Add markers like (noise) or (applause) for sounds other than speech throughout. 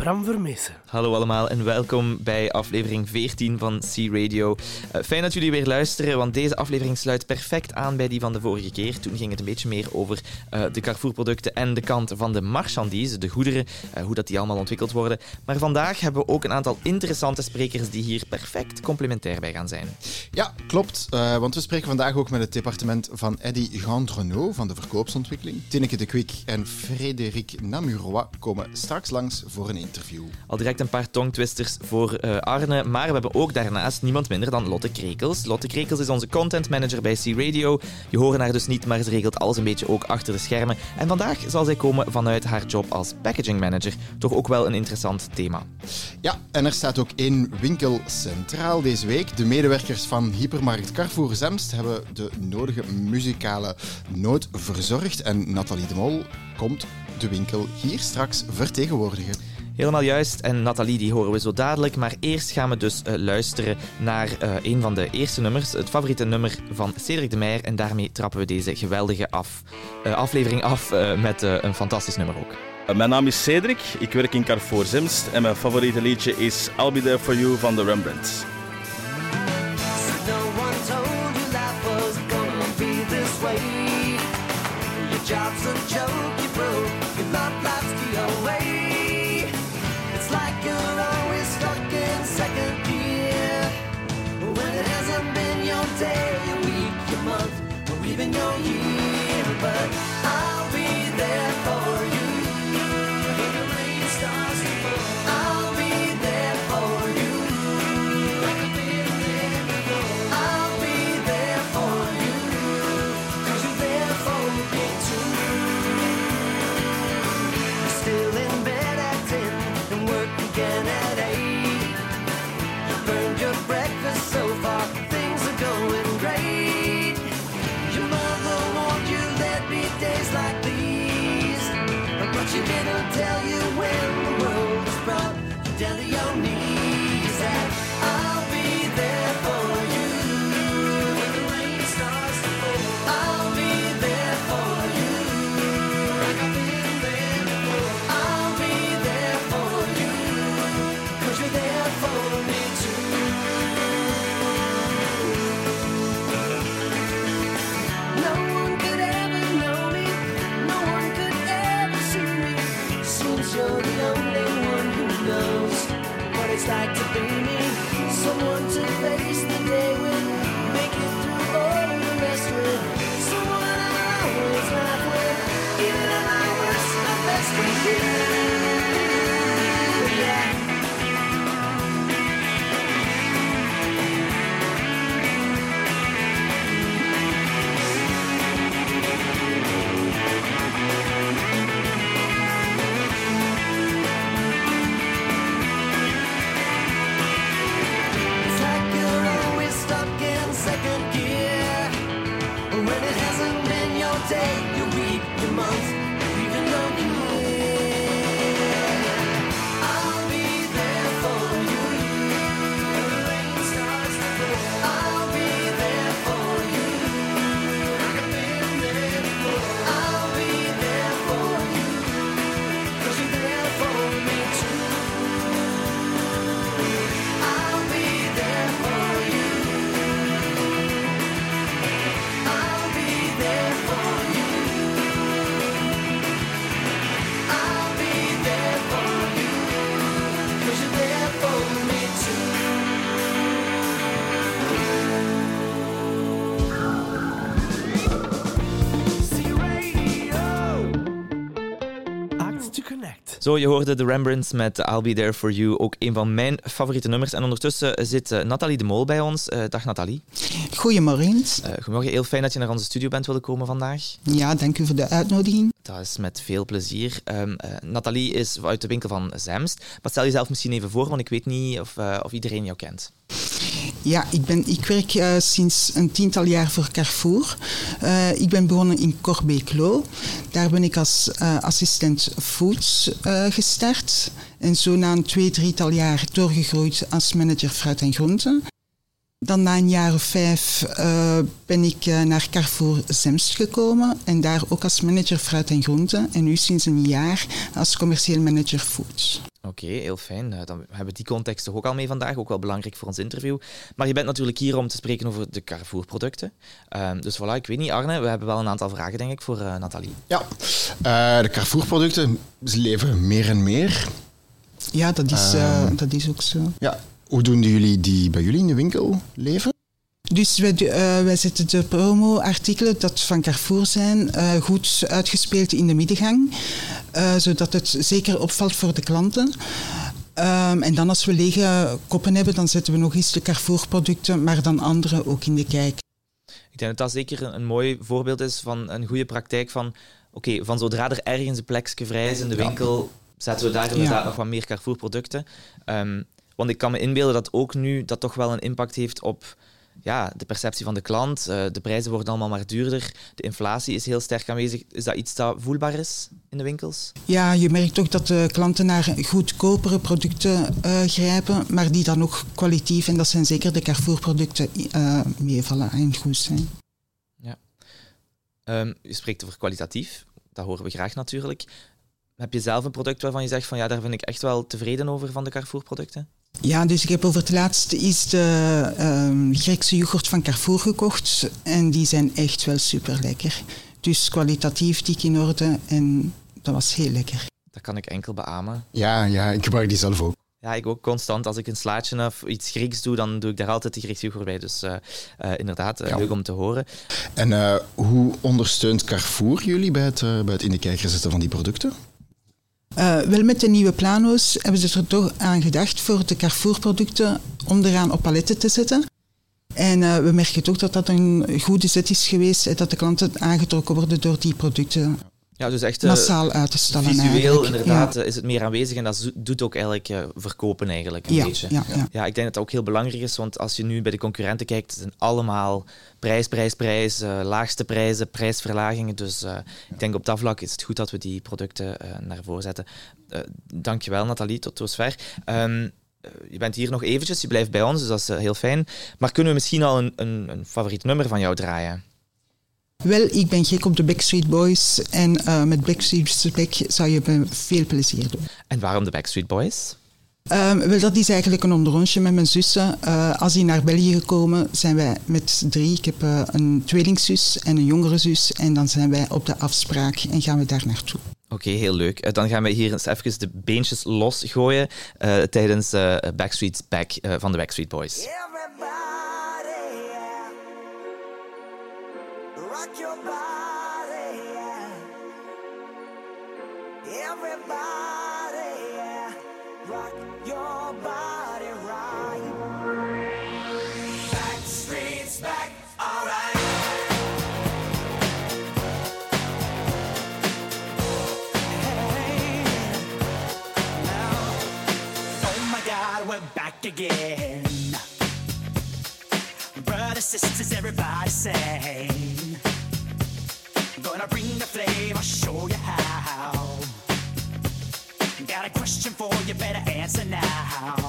Bram. Hallo allemaal en welkom bij aflevering 14 van C-Radio. Uh, fijn dat jullie weer luisteren, want deze aflevering sluit perfect aan bij die van de vorige keer. Toen ging het een beetje meer over uh, de Carrefour-producten en de kant van de marchandise, de goederen, uh, hoe dat die allemaal ontwikkeld worden. Maar vandaag hebben we ook een aantal interessante sprekers die hier perfect complementair bij gaan zijn. Ja, klopt, want we spreken vandaag ook met het departement van Eddy Gendrenault van de verkoopsontwikkeling. Tineke de Kwik en Frédéric Namurois komen straks langs voor een interview. Al direct een paar tongtwisters voor uh, Arne, maar we hebben ook daarnaast niemand minder dan Lotte Krekels. Lotte Krekels is onze content manager bij C-Radio. Je hoort haar dus niet, maar ze regelt alles een beetje ook achter de schermen. En vandaag zal zij komen vanuit haar job als packaging manager. Toch ook wel een interessant thema. Ja, en er staat ook één winkel centraal deze week. De medewerkers van hypermarkt Carrefour Zemst hebben de nodige muzikale nood verzorgd. En Nathalie de Mol komt de winkel hier straks vertegenwoordigen. Helemaal juist. En Nathalie die horen we zo dadelijk. Maar eerst gaan we dus uh, luisteren naar uh, een van de eerste nummers. Het favoriete nummer van Cedric de Meijer. En daarmee trappen we deze geweldige af, uh, aflevering af met een fantastisch nummer ook. Mijn naam is Cedric. Ik werk in Carrefour Zimst. En mijn favoriete liedje is I'll Be There For You van de Rembrandts. Even your year. But Zo, je hoorde de Rembrandts met I'll Be There For You, ook een van mijn favoriete nummers. En ondertussen zit uh, Nathalie de Mol bij ons. Uh, dag Nathalie. Goedemorgen. Uh, goedemorgen, heel fijn dat je naar onze studio bent willen komen vandaag. Ja, dank u voor de uitnodiging. Dat is met veel plezier. Um, Nathalie is uit de winkel van Zemst. Maar stel jezelf misschien even voor, want ik weet niet of, of iedereen jou kent. Ja, ik, ben, ik werk uh, sinds een tiental jaar voor Carrefour. Uh, ik ben begonnen in Corbeek-Loo. Daar ben ik als uh, assistent foods gestart. En zo na een twee, drietal jaar doorgegroeid als manager fruit en groenten. Dan na een jaar of vijf ben ik naar Carrefour Zemst gekomen en daar ook als manager fruit en groenten. En nu sinds een jaar als commercieel manager foods. Oké, heel fijn. Eh, Dan hebben we die context toch ook al mee vandaag, ook wel belangrijk voor ons interview. Maar je bent natuurlijk hier om te spreken over de Carrefour-producten. Ehm, dus voilà, ik weet niet, Arne, we hebben wel een aantal vragen, denk ik, voor eh, Nathalie. Ja, Eh, de Carrefour-producten leven meer en meer. Ja, dat is, eh, Ehm. dat is ook zo. Ja. Hoe doen jullie die bij jullie in de winkel leven? Dus wij, eh, wij zetten de promo-artikelen dat van Carrefour zijn eh, goed uitgespeeld in de middengang, eh, zodat het zeker opvalt voor de klanten. Ehm, en dan als we lege koppen hebben, dan zetten we nog eens de Carrefour-producten, maar dan andere ook in de kijk. Ik denk dat dat zeker een, een mooi voorbeeld is van een goede praktijk van, oké, van zodra er ergens een plekje vrij is in de winkel, zetten we daar inderdaad Ja. nog wat meer Carrefour-producten. Ehm, want ik kan me inbeelden dat ook nu dat toch wel een impact heeft op ja, de perceptie van de klant. Eh, de prijzen worden allemaal maar duurder. De inflatie is heel sterk aanwezig. Is dat iets dat voelbaar is in de winkels? Ja, je merkt toch dat de klanten naar goedkopere producten eh, grijpen, maar die dan ook kwalitatief, en dat zijn zeker de Carrefour-producten, eh, meevallen en goed zijn. Ehm, je spreekt over kwalitatief. Dat horen we graag natuurlijk. Heb je zelf een product waarvan je zegt van ja, daar ben ik echt wel tevreden over van de Carrefour-producten? Ja, dus ik heb over het laatst is de ehm, Griekse yoghurt van Carrefour gekocht en die zijn echt wel super lekker. Dus kwalitatief dik in orde en dat was heel lekker. Dat kan ik enkel beamen. Ja, ja, ik gebruik die zelf ook. Ja, ik ook constant. Als ik een slaatje of iets Grieks doe, dan doe ik daar altijd de Griekse yoghurt bij. Dus eh, eh, inderdaad, eh, Ja. leuk om te horen. En eh, hoe ondersteunt Carrefour jullie bij het, bij het in de kijker zetten van die producten? Eh, wel met de nieuwe plano's hebben ze er toch aan gedacht voor de Carrefour-producten onderaan op paletten te zetten. En eh, we merken toch dat dat een goede zet is geweest en dat de klanten aangetrokken worden door die producten Ja, dus echt eh, massaal uit te stellen. visueel eigenlijk. inderdaad eh, is het meer aanwezig en dat doet ook eigenlijk eh, verkopen eigenlijk een Ja, beetje. ja, ja. Ja, ik denk dat dat ook heel belangrijk is, want als je nu bij de concurrenten kijkt, het zijn allemaal prijs, prijs, prijs, laagste prijzen, prijsverlagingen. Dus ik denk op dat vlak is het goed dat we die producten naar voren zetten. Dankjewel Nathalie, tot dusver. Ehm eh, je bent hier nog eventjes, je blijft bij ons, dus dat is heel fijn. Maar kunnen we misschien al een, een, een favoriet nummer van jou draaien? Wel, ik ben gek op de Backstreet Boys en eh, met Backstreet Back zou je me veel plezier doen. En waarom de Backstreet Boys? Ehm, wel, dat is eigenlijk een onderrondje met mijn zussen. Eh, als die naar België gekomen, zijn wij met drie. Ik heb eh, een tweelingzus en een jongere zus. En dan zijn wij op de afspraak en gaan we daar naartoe. Oké, heel leuk. Dan gaan we hier eens even de beentjes losgooien eh tijdens eh Backstreet's Back eh, van de Backstreet Boys. For you, better answer now.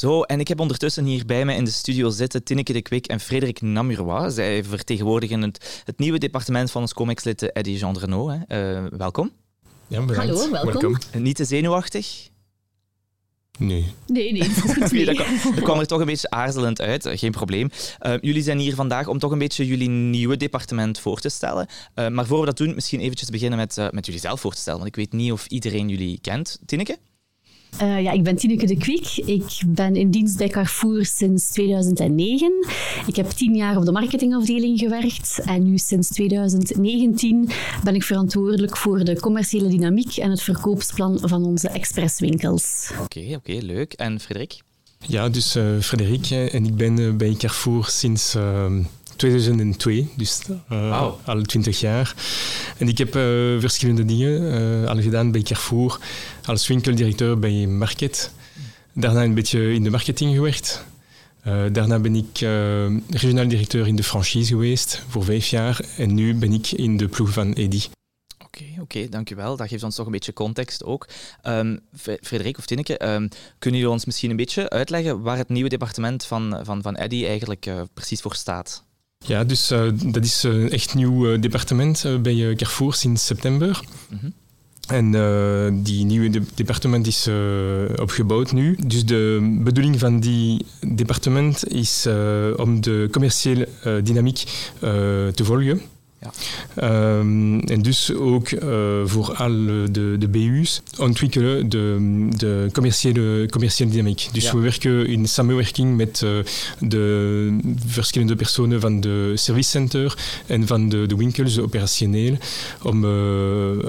Zo, en ik heb ondertussen hier bij mij in de studio zitten Tinneke de Kwik en Frederik Namurois. Zij vertegenwoordigen het, het nieuwe departement van ons comicslid Eddie Jean Renault. Hè. Eh, welkom. Ja, bedankt. Hallo, welkom. Eh, Niet te zenuwachtig? Nee. Nee, nee, dat, (laughs) kwam, dat kwam er toch een beetje aarzelend uit, eh, geen probleem. Eh, jullie zijn hier vandaag om toch een beetje jullie nieuwe departement voor te stellen. Eh, maar voor we dat doen, misschien eventjes beginnen met, eh, met jullie zelf voor te stellen. Want ik weet niet of iedereen jullie kent. Tinneke? Eh, ja, ik ben Tineke de Kwik. Ik ben in dienst bij Carrefour sinds 2009. Ik heb tien jaar op de marketingafdeling gewerkt. En nu sinds 2019 ben ik verantwoordelijk voor de commerciële dynamiek en het verkoopsplan van onze expresswinkels. Oké, oké, leuk. En Frederik? Ja, dus eh Frederik hè, en ik ben eh, bij Carrefour sinds eh, 2002, dus eh, Wauw. al 20 jaar. En ik heb eh, verschillende dingen eh, al gedaan bij Carrefour. Als winkeldirecteur bij Market. Daarna een beetje in de marketing gewerkt. Eh, daarna ben ik eh, regionaal directeur in de franchise geweest voor vijf jaar. En nu ben ik in de ploeg van Eddy. Oké, oké, dankjewel. Dat geeft ons toch een beetje context ook. Ehm, Fre- Frederik of Tinneke, ehm, kunnen jullie ons misschien een beetje uitleggen waar het nieuwe departement van, van, van Eddy eigenlijk eh, precies voor staat? Ja, dus dat is een echt nieuw departement bij Carrefour sinds september. Mhm. En eh, die nieuwe de- departement is eh, opgebouwd nu. Dus de bedoeling van die departement is eh, om de commerciële dynamiek te volgen. Ja. Ehm, en dus ook eh, voor al de, de BU's ontwikkelen de, de commerciële, commerciële dynamiek. Dus Ja. we werken in samenwerking met eh, de verschillende personen van de servicecenter en van de, de winkels, operationeel, om eh,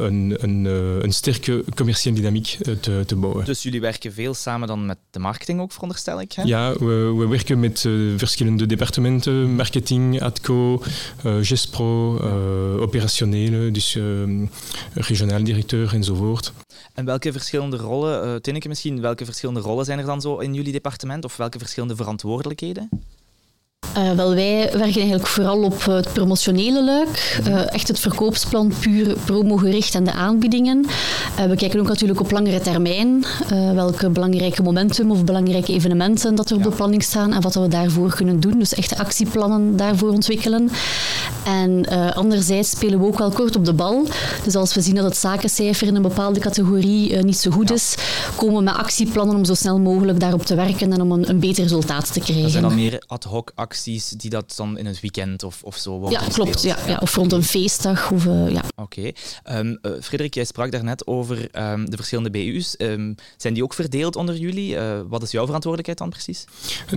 een, een, een sterke commerciële dynamiek te, te bouwen. Dus jullie werken veel samen dan met de marketing ook, veronderstel ik? Hè? Ja, we, we werken met verschillende departementen, marketing, ADCO, GESPRO, operationele, dus eh, regionaal directeur enzovoort. En welke verschillende rollen, eh Tinneke misschien, welke verschillende rollen zijn er dan zo in jullie departement? Of welke verschillende verantwoordelijkheden? Eh, wel, wij werken eigenlijk vooral op het promotionele luik. Eh, echt het verkoopsplan puur promogericht en de aanbiedingen. Eh, we kijken ook natuurlijk op langere termijn. eh, welke belangrijke momentum of belangrijke evenementen dat er op de planning staan en wat we daarvoor kunnen doen. Dus echte actieplannen daarvoor ontwikkelen. En eh, anderzijds spelen we ook wel kort op de bal. Dus als we zien dat het zakencijfer in een bepaalde categorie eh, niet zo goed is, komen we met actieplannen om zo snel mogelijk daarop te werken en om een, een beter resultaat te krijgen. Dat zijn dan meer ad hoc acties die dat dan in het weekend of, of zo worden Ja, klopt. Ja, ja. Of rond een feestdag. Of, eh, ja. Oké. Ehm, eh, Frederik, jij sprak daarnet over ehm, de verschillende BU's. Ehm, zijn die ook verdeeld onder jullie? Eh, wat is jouw verantwoordelijkheid dan precies?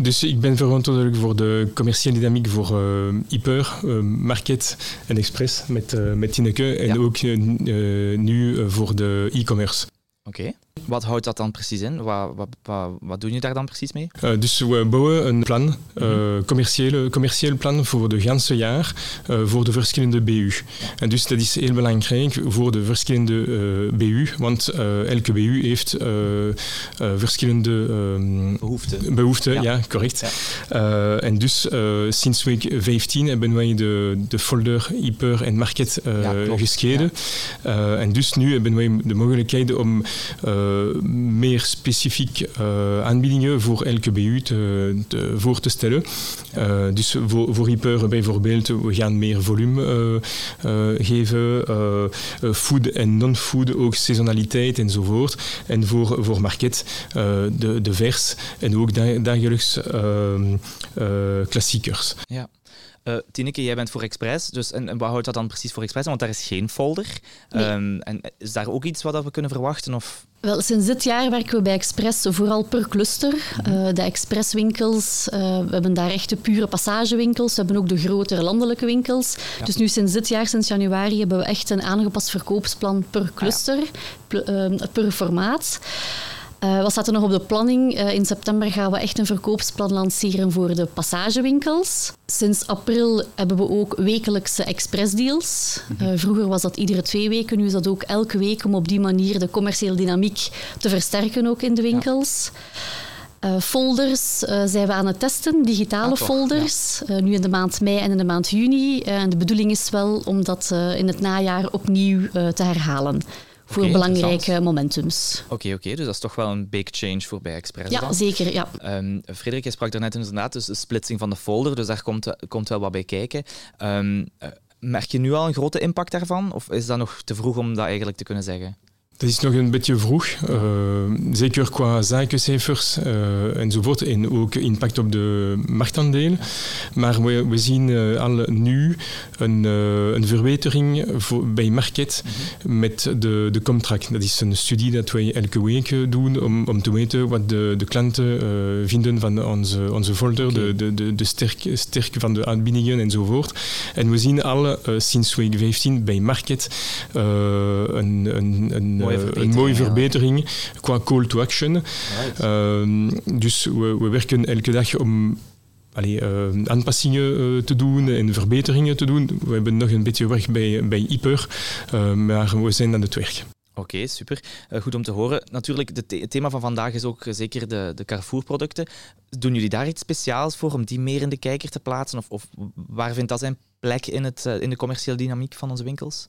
Dus ik ben verantwoordelijk voor de commerciële dynamiek voor Hyper, Market en Express met, met Tineke en Ja. ook nu voor de e-commerce. Oké. Wat houdt dat dan precies in? Wat, wat, wat, wat doen jullie daar dan precies mee? Eh, dus we bouwen een plan, commerciële, commercieel plan voor de ganse jaar eh, voor de verschillende BU. En dus dat is heel belangrijk voor de verschillende BU, want elke BU heeft verschillende ehm, Behoeften. behoeften. Ja. Ja, correct. En dus sinds week 15 hebben wij de, de folder Hyper en Market Ja, gescheiden. En dus nu hebben wij de mogelijkheid om meer specifiek eh, aanbiedingen voor elke BU te, te- voor te stellen. Eh, dus voor, voor Hyper bijvoorbeeld, we gaan meer volume geven, food en non-food, ook seasonaliteit enzovoort. En voor, voor Market eh, de, de vers en ook da- dagelijks ehm, eh, klassiekers. Ja. Eh Tineke, jij bent voor Express, dus en, en wat houdt dat dan precies voor Express? Want daar is geen folder. Nee. Ehm, en is daar ook iets wat we kunnen verwachten? Of... Wel, sinds dit jaar werken we bij Express vooral per cluster. Eh, de Expresswinkels, eh, we hebben daar echte pure passagewinkels. We hebben ook de grotere landelijke winkels. Dus nu sinds dit jaar, sinds januari, hebben we echt een aangepast verkoopsplan per cluster, pl- eh, per formaat. Eh, wat staat er nog op de planning? Eh, in september gaan we echt een verkoopsplan lanceren voor de passagewinkels. Sinds april hebben we ook wekelijkse expressdeals. Eh, vroeger was dat iedere twee weken, nu is dat ook elke week om op die manier de commerciële dynamiek te versterken ook in de winkels. Folders zijn we aan het testen, digitale Ah, toch, folders. Nu in de maand mei en in de maand juni. En de bedoeling is wel om dat in het najaar opnieuw te herhalen. Voor belangrijke momentums. Oké, oké, dus dat is toch wel een big change voor bij Express Ja, dan. zeker. Ja. Ehm, Frederik, jij sprak daarnet inderdaad dus de splitsing van de folder, dus daar komt, komt wel wat bij kijken. Ehm, eh, merk je nu al een grote impact daarvan? Of is dat nog te vroeg om dat eigenlijk te kunnen zeggen? Dat is nog een beetje vroeg, eh, zeker qua zakencijfers eh, enzovoort. En ook impact op de marktaandeel. Maar we, we zien eh, al nu een, een verbetering voor, bij Market met de, de contract. Dat is een studie dat wij elke week doen om, om te weten wat de, de klanten vinden van onze, onze folder, de, de, de, de sterk, sterk van de aanbiedingen enzovoort. En we zien al sinds week 15 bij Market een, een, een, Mooie eh, verbetering, een mooie ja. verbetering qua call to action. Ehm, dus we, we werken elke dag om allee, eh, aanpassingen eh, te doen en verbeteringen te doen. We hebben nog een beetje werk bij, bij Hyper, eh, maar we zijn aan het werk. Oké, super. Eh, goed om te horen. Natuurlijk, the- het thema van vandaag is ook eh, zeker de, de Carrefour-producten. Doen jullie daar iets speciaals voor om die meer in de kijker te plaatsen? Of, of waar vindt dat zijn plek in, het, eh, in de commerciële dynamiek van onze winkels?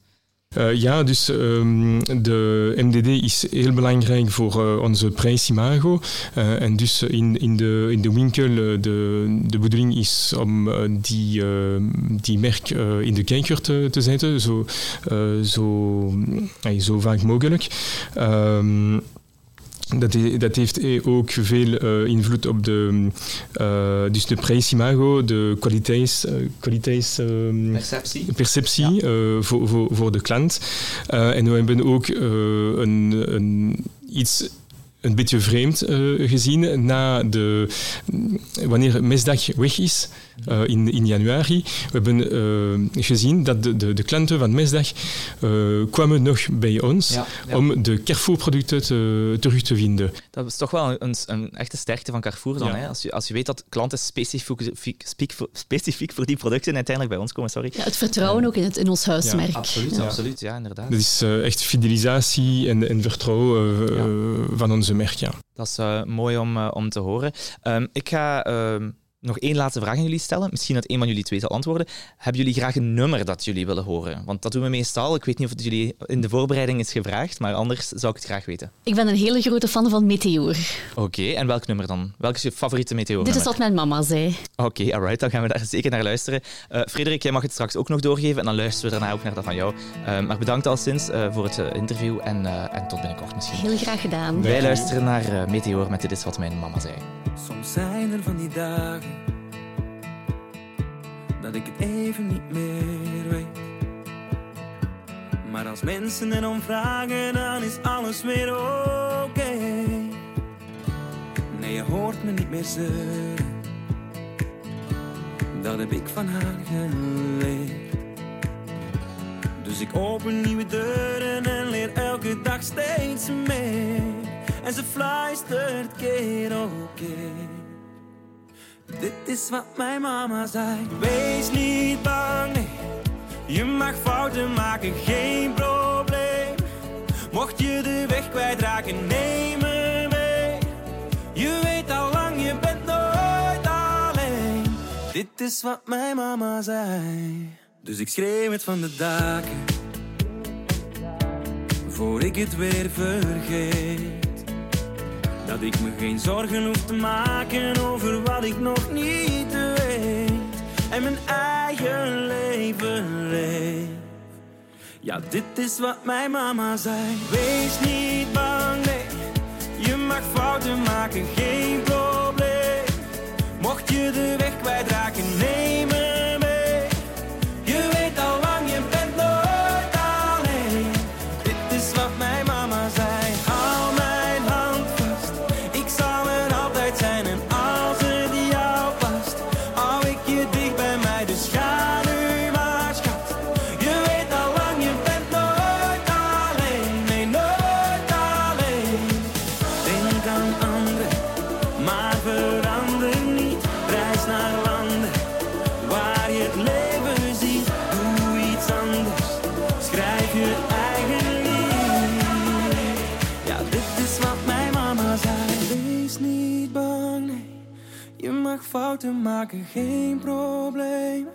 Eh, ja, dus ehm, de MDD is heel belangrijk voor eh, onze prijsimago. Eh, en dus in, in, de, in de winkel, de, de bedoeling is om die, eh, die merk in de kijker te, te zetten, zo, zo, eh, zo vaak mogelijk. Ehm, dat, dat heeft eh, ook veel eh, invloed op de, eh, dus de prijsimago, de kwaliteits... eh, kwaliteits ehm, Perceptie? perceptie voor, voor, voor de klant. En we hebben ook een, een, iets een beetje vreemd gezien na de, wanneer mesdag weg is eh, in, in januari. We hebben eh, gezien dat de, de, de klanten van mesdag eh, kwamen nog bij ons Ja, ja. om de Carrefour-producten te, terug te vinden. Dat is toch wel een, een, echte sterkte van Carrefour dan. Ja. Hè? Als, je, als je weet dat klanten specifiek, specifiek, voor- specifiek voor die producten uiteindelijk bij ons komen. Sorry. Ja, het vertrouwen ook in, het, in ons huismerk. Absoluut, Ja. absoluut. Ja, inderdaad. Dat is echt fidelisatie en, en vertrouwen Ja. van onze merk. Ja. Dat is mooi om, om te horen. Ehm, ik ga ehm, nog één laatste vraag aan jullie stellen. Misschien dat een van jullie twee zal antwoorden. Hebben jullie graag een nummer dat jullie willen horen? Want dat doen we meestal. Ik weet niet of het jullie in de voorbereiding is gevraagd, maar anders zou ik het graag weten. Ik ben een hele grote fan van Meteor. Oké, en welk nummer dan? Welk is je favoriete meteor? Dit is wat mijn mama zei. Oké, alright, dan gaan we daar zeker naar luisteren. Eh, Frederik, jij mag het straks ook nog doorgeven en dan luisteren we daarna ook naar dat van jou. Eh, maar bedankt al sinds eh, voor het interview en, eh, en tot binnenkort misschien. Heel graag gedaan. Wij luisteren naar Meteor met Dit is wat mijn mama zei. Soms zijn er van die dagen dat ik het even niet meer weet. Maar als mensen erom vragen, dan is alles weer oké. Nee, je hoort me niet meer zeuren. Dat heb ik van haar geleerd. Dus ik open nieuwe deuren en leer elke dag steeds meer. En ze fluistert keer op keer. Dit is wat mijn mama zei. Wees niet bang, nee. Je mag fouten maken, geen probleem. Mocht je de weg kwijtraken, neem me mee. Je weet al lang, je bent nooit alleen. Dit is wat mijn mama zei. Dus ik schreeuw het van de daken. Voor ik het weer vergeet. Dat ik me geen zorgen hoef te maken over wat ik nog niet weet. En mijn eigen leven leef. Ja, dit is wat mijn mama zei. Wees niet bang, nee. Je mag fouten maken, geen probleem. Mocht je de weg kwijtraken, neem me geen probleem.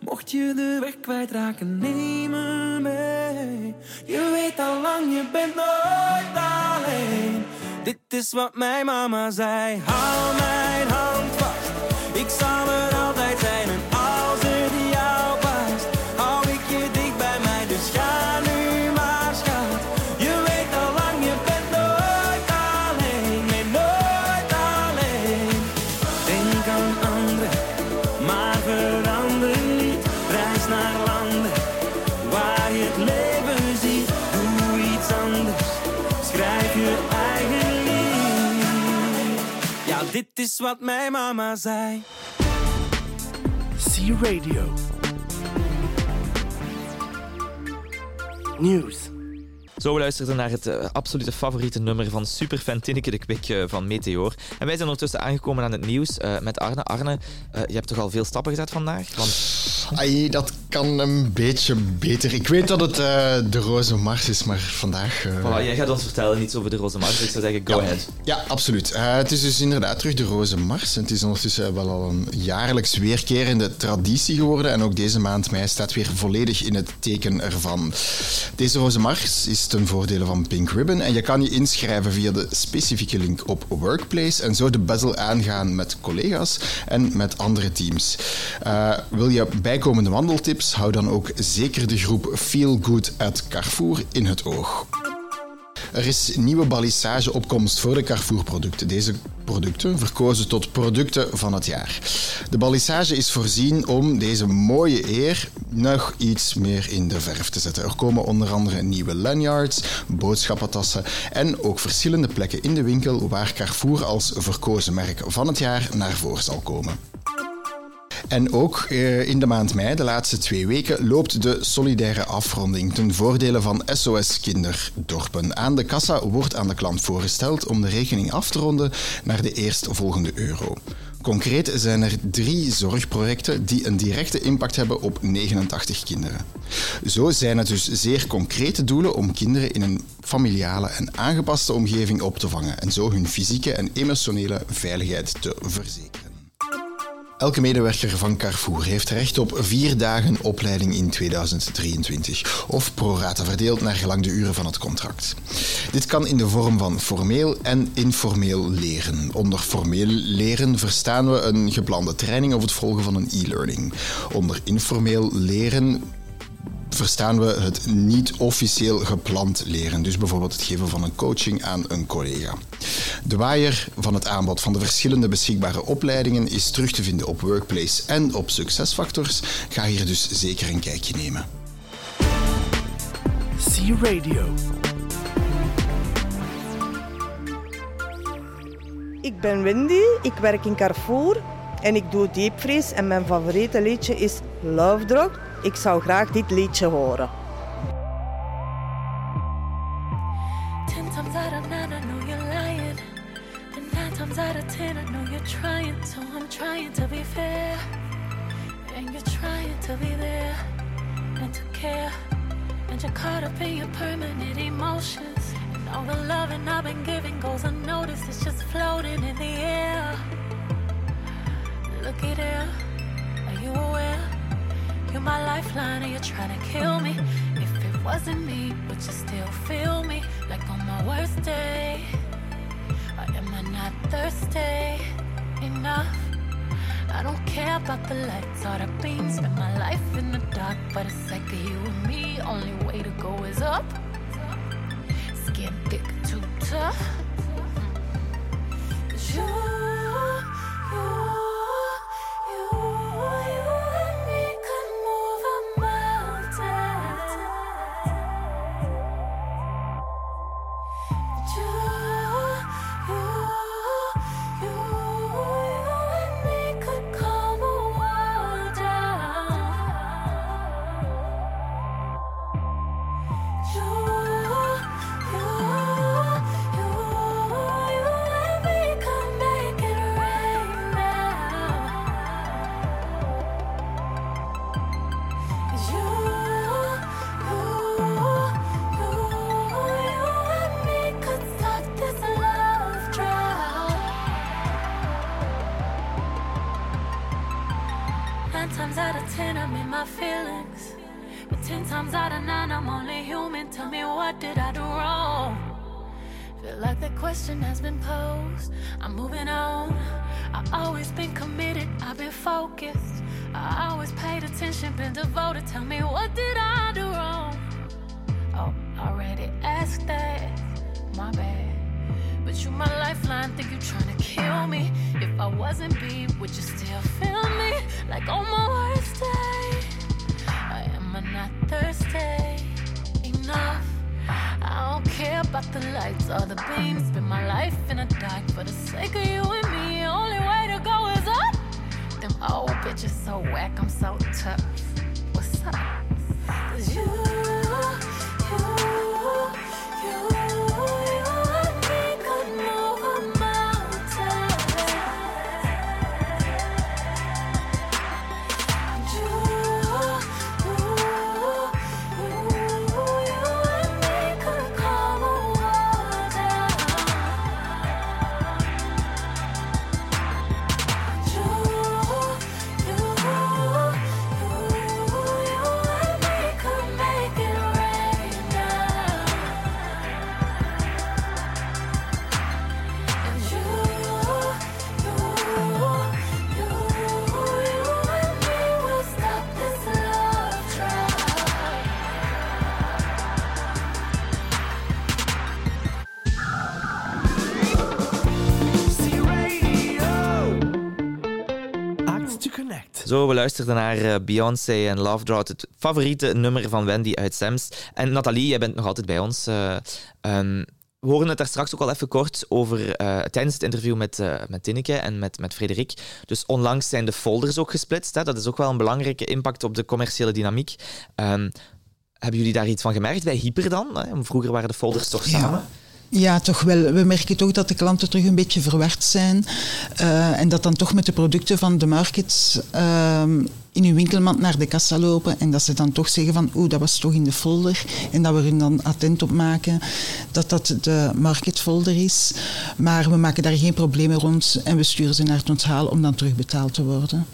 Mocht je de weg kwijtraken, neem me mee. Je weet al lang, je bent nooit alleen. Dit is wat mijn mama zei. Hou mijn hand vast, ik zal er altijd zijn. Dit is wat mijn mama zei. C Radio. News. Zo, we luisterden naar het eh, absolute favoriete nummer van superfan Tinneke de Kwik eh, van Meteor. En wij zijn ondertussen aangekomen aan het nieuws eh, met Arne. Arne, je hebt toch al veel stappen gezet vandaag? Want Ai, dat kan een beetje beter. Ik weet dat het eh, de Roze Mars is, maar vandaag... eh, voilà, jij gaat ons vertellen iets over de Roze Mars. Ik zou zeggen, go ja. ahead. Ja, absoluut. Eh, het is dus inderdaad terug de Roze Mars. Het is ondertussen wel al een jaarlijks weerkerende traditie geworden. En ook deze maand mei staat weer volledig in het teken ervan. Deze Roze Mars is ten voordele van Pink Ribbon. En je kan je inschrijven via de specifieke link op Workplace. En zo de battle aangaan met collega's en met andere teams. Wil je bijkomende wandeltips? Hou dan ook zeker de groep Feel Good at Carrefour in het oog. Er is nieuwe balissageopkomst voor de Carrefour-producten. Deze producten verkozen tot producten van het jaar. De balissage is voorzien om deze mooie eer nog iets meer in de verf te zetten. Er komen onder andere nieuwe lanyards, boodschappentassen en ook verschillende plekken in de winkel waar Carrefour als verkozen merk van het jaar naar voren zal komen. En ook eh, in de maand mei, de laatste twee weken, loopt de solidaire afronding ten voordele van SOS Kinderdorpen. Aan de kassa wordt aan de klant voorgesteld om de rekening af te ronden naar de eerstvolgende euro. Concreet zijn er drie zorgprojecten die een directe impact hebben op 89 kinderen. Zo zijn het dus zeer concrete doelen om kinderen in een familiale en aangepaste omgeving op te vangen en zo hun fysieke en emotionele veiligheid te verzekeren. Elke medewerker van Carrefour heeft recht op vier dagen opleiding in 2023, of pro rata verdeeld naar gelang de uren van het contract. Dit kan in de vorm van formeel en informeel leren. Onder formeel leren verstaan we een geplande training of het volgen van een e-learning. Onder informeel leren verstaan we het niet officieel gepland leren. Dus bijvoorbeeld het geven van een coaching aan een collega. De waaier van het aanbod van de verschillende beschikbare opleidingen is terug te vinden op Workplace en op Succesfactors. Ga hier dus zeker een kijkje nemen. C Radio. Ik ben Wendy, ik werk in Carrefour en ik doe diepvries en mijn favoriete liedje is Love Drug. Ik zou graag dit liedje horen. Ten times out of nine, I know you're lying. And nine times out of ten, I know you're trying. So I'm trying to be fair. And you're trying to be there and to care. And you're caught up in your permanent emotions. And all the loving I've been giving goes unnoticed. It's just floating in the air. Looky there. Are you aware? You're my lifeline and you're trying to kill me. If it wasn't me, would you still feel me? Like on my worst day? Or am I not thirsty enough? I don't care about the lights or the beams. Spend my life in the dark, but it's like you and me. Only way to go is up. Skin thick, too tough. Mm. 'Cause you, you, asked that. My bad. But you my lifeline, think you trying to kill me. If I wasn't beat, would you still feel me? Like on my worst day. I am I not thirsty enough? I don't care about the lights or the beams. Spend my life in the dark for the sake of you and me. Only way to go is up. Them old bitches so whack, I'm so tough. What's up? 'Cause you, luisterden naar eh, Beyoncé en Love Drought, het favoriete nummer van Wendy uit Sems. En Nathalie, jij bent nog altijd bij ons. eh, ehm, we horen het daar straks ook al even kort over eh, tijdens het interview met, met Tinneke en met, met Frederik. Dus onlangs zijn de folders ook gesplitst. Hè? Dat is ook wel een belangrijke impact op de commerciële dynamiek. Ehm, hebben jullie daar iets van gemerkt bij Hyper dan? Hè? Vroeger waren de folders toch samen? Toch wel. We merken toch dat de klanten terug een beetje verward zijn. Eh, en dat dan toch met de producten van de markets ehm, in hun winkelmand naar de kassa lopen. En dat ze dan toch zeggen van, oeh, dat was toch in de folder. En dat we er dan attent op maken dat dat de marketfolder is. Maar we maken daar geen problemen rond en we sturen ze naar het onthaal om dan terugbetaald te worden.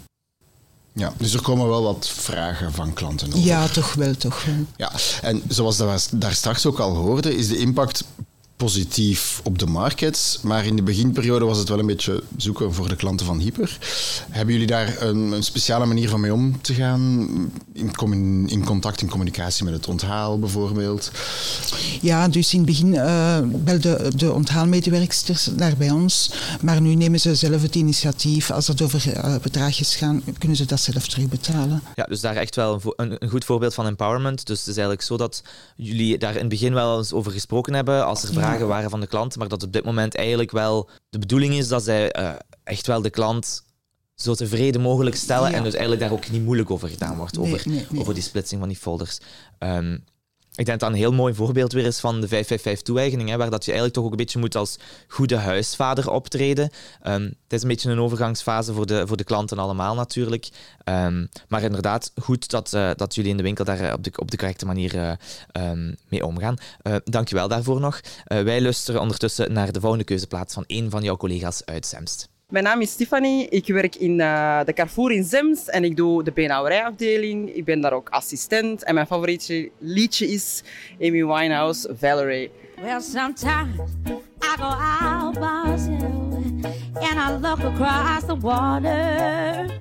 Ja, dus er komen wel wat vragen van klanten over. Ja, toch wel, toch wel. Ja, en zoals dat we daar straks ook al hoorden, is de impact positief op de markets. Maar in de beginperiode was het wel een beetje zoeken voor de klanten van Hyper. Hebben jullie daar een, een speciale manier van mee om te gaan? In, in contact, in communicatie met het onthaal bijvoorbeeld? Ja, dus in het begin eh belden de onthaalmedewerksters daar bij ons. Maar nu nemen ze zelf het initiatief. Als het over eh, bedragjes gaan, kunnen ze dat zelf terugbetalen. Ja, dus daar echt wel een, een, een goed voorbeeld van empowerment. Dus het is eigenlijk zo dat jullie daar in het begin wel eens over gesproken hebben als er Ja. Vragen waren van de klant, maar dat op dit moment eigenlijk wel de bedoeling is dat zij eh, echt wel de klant zo tevreden mogelijk stellen Ja. en dus eigenlijk daar ook niet moeilijk over gedaan wordt, Nee, over, nee, nee. over die splitsing van die folders. Ehm, ik denk dat een heel mooi voorbeeld weer is van de 555-toe-eigening, hè, waar dat je eigenlijk toch ook een beetje moet als goede huisvader optreden. Ehm, het is een beetje een overgangsfase voor de, voor de klanten allemaal natuurlijk. Ehm, maar inderdaad, goed dat, eh, dat jullie in de winkel daar eh, op de, op de correcte manier eh, ehm, mee omgaan. Uh, dankjewel daarvoor nog. Wij luisteren ondertussen naar de volgende keuzeplaats van een van jouw collega's uit Zemst. Mijn naam is Stefanie. Ik werk in eh, de Carrefour in Zems en ik doe de beenhouwerijafdeling. Ik ben daar ook assistent en mijn favoriete liedje is Amy Winehouse, Valerie. Well, sometimes I go out myself and I look across the water.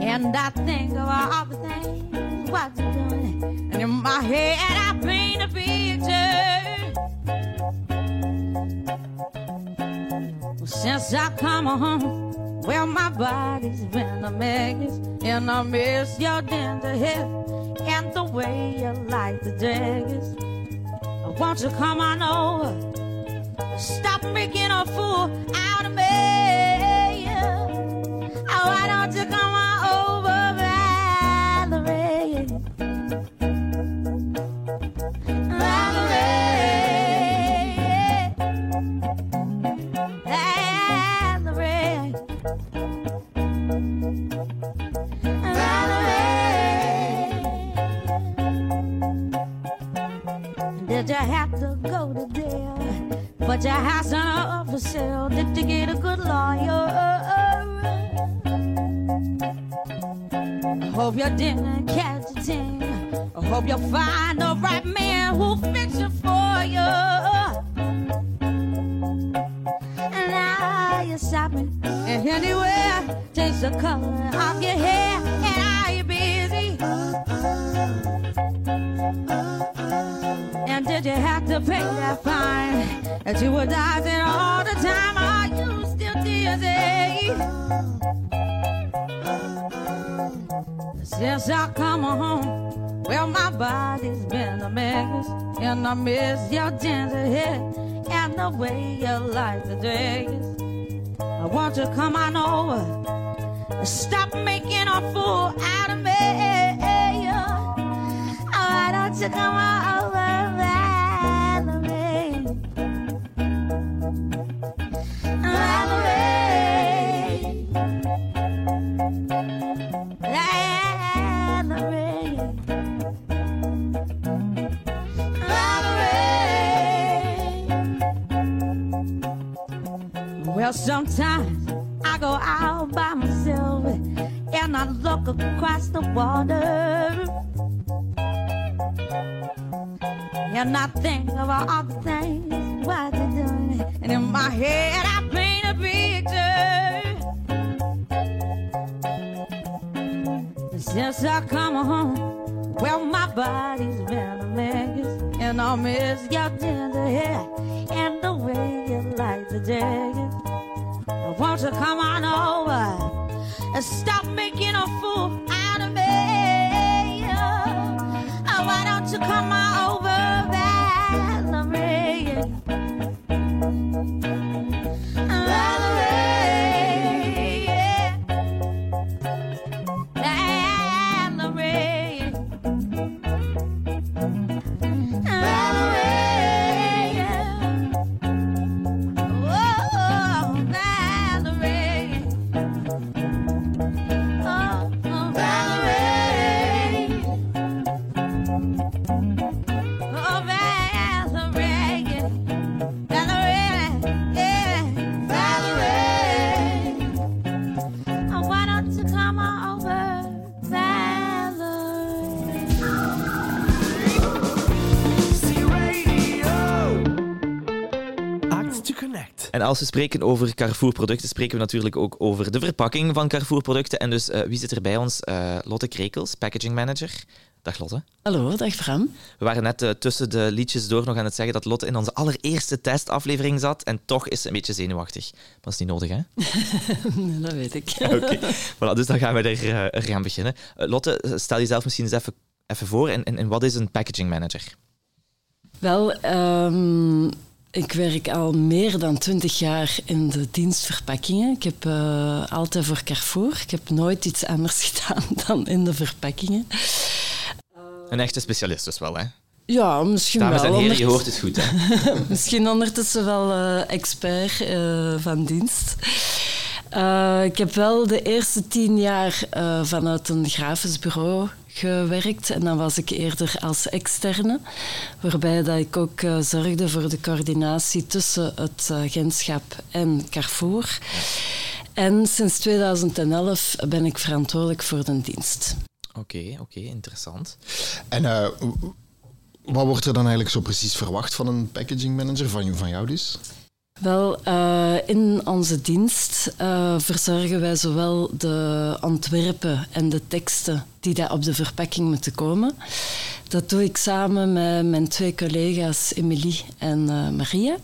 And I think of all the things what you're doing. And in my head, I paint a picture. Since I come home, well, my body's been a mess. And I miss your tender hair and the way you like the daggers. Won't you come on over? Stop making a fool out of me. Sometimes I go out by myself and I look across the water. And I think of all the things what they're doing. And in my head, I paint a picture. Since I come home, well, my body's been a mess. And I miss your tender hair and the way you light the jacket. Want to come on over and stop making a fool out of me. Oh, why don't you come on over, als we spreken over Carrefour-producten, spreken we natuurlijk ook over de verpakking van Carrefour-producten. En dus, eh, wie zit er bij ons? Eh, Lotte Krekels, packaging manager. Dag Lotte. Hallo, dag Bram. We waren net eh, tussen de liedjes door nog aan het zeggen dat Lotte in onze allereerste testaflevering zat. En toch is ze een beetje zenuwachtig. Maar dat is niet nodig, hè? Nee, (laughs) dat weet ik. (laughs) Oké, voilà, dus dan gaan we er, er gaan beginnen. Lotte, stel jezelf misschien eens even, even voor. En, en, en wat is een packaging manager? Wel, ehm, ik werk al meer dan twintig jaar in de dienstverpakkingen. Ik heb eh, altijd voor Carrefour. Ik heb nooit iets anders (laughs) gedaan dan in de verpakkingen. Een echte specialist dus wel, hè? Ja, misschien Dames wel. en heren, je hoort het goed, hè? (laughs) Misschien ondertussen wel eh, expert eh, van dienst. Ik heb wel de eerste tien jaar vanuit een grafisch bureau gewerkt. En dan was ik eerder als externe, waarbij dat ik ook eh, zorgde voor de coördinatie tussen het agentschap en Carrefour. En sinds 2011 ben ik verantwoordelijk voor de dienst. Oké, oké, interessant. En eh, wat wordt er dan eigenlijk zo precies verwacht van een packaging manager, van, van jou dus? Wel, eh, in onze dienst eh, verzorgen wij zowel de ontwerpen en de teksten die daar op de verpakking moeten komen. Dat doe ik samen met mijn twee collega's Emilie en eh, Maria.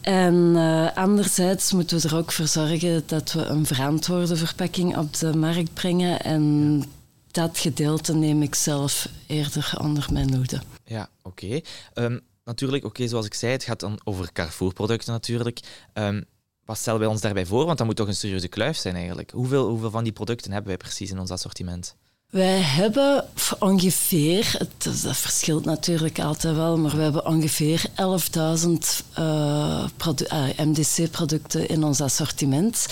En anderzijds moeten we er ook voor zorgen dat we een verantwoorde verpakking op de markt brengen. En dat gedeelte neem ik zelf eerder onder mijn hoede. Ja, oké. Ehm, natuurlijk, oké, zoals ik zei, het gaat dan over Carrefour-producten natuurlijk. Ehm, wat stellen wij ons daarbij voor? Want dat moet toch een serieuze kluif zijn eigenlijk. Hoeveel, hoeveel van die producten hebben wij precies in ons assortiment? Wij hebben ongeveer, het, dat verschilt natuurlijk altijd wel, maar we hebben ongeveer 11.000 eh, eh, MDC-producten in ons assortiment.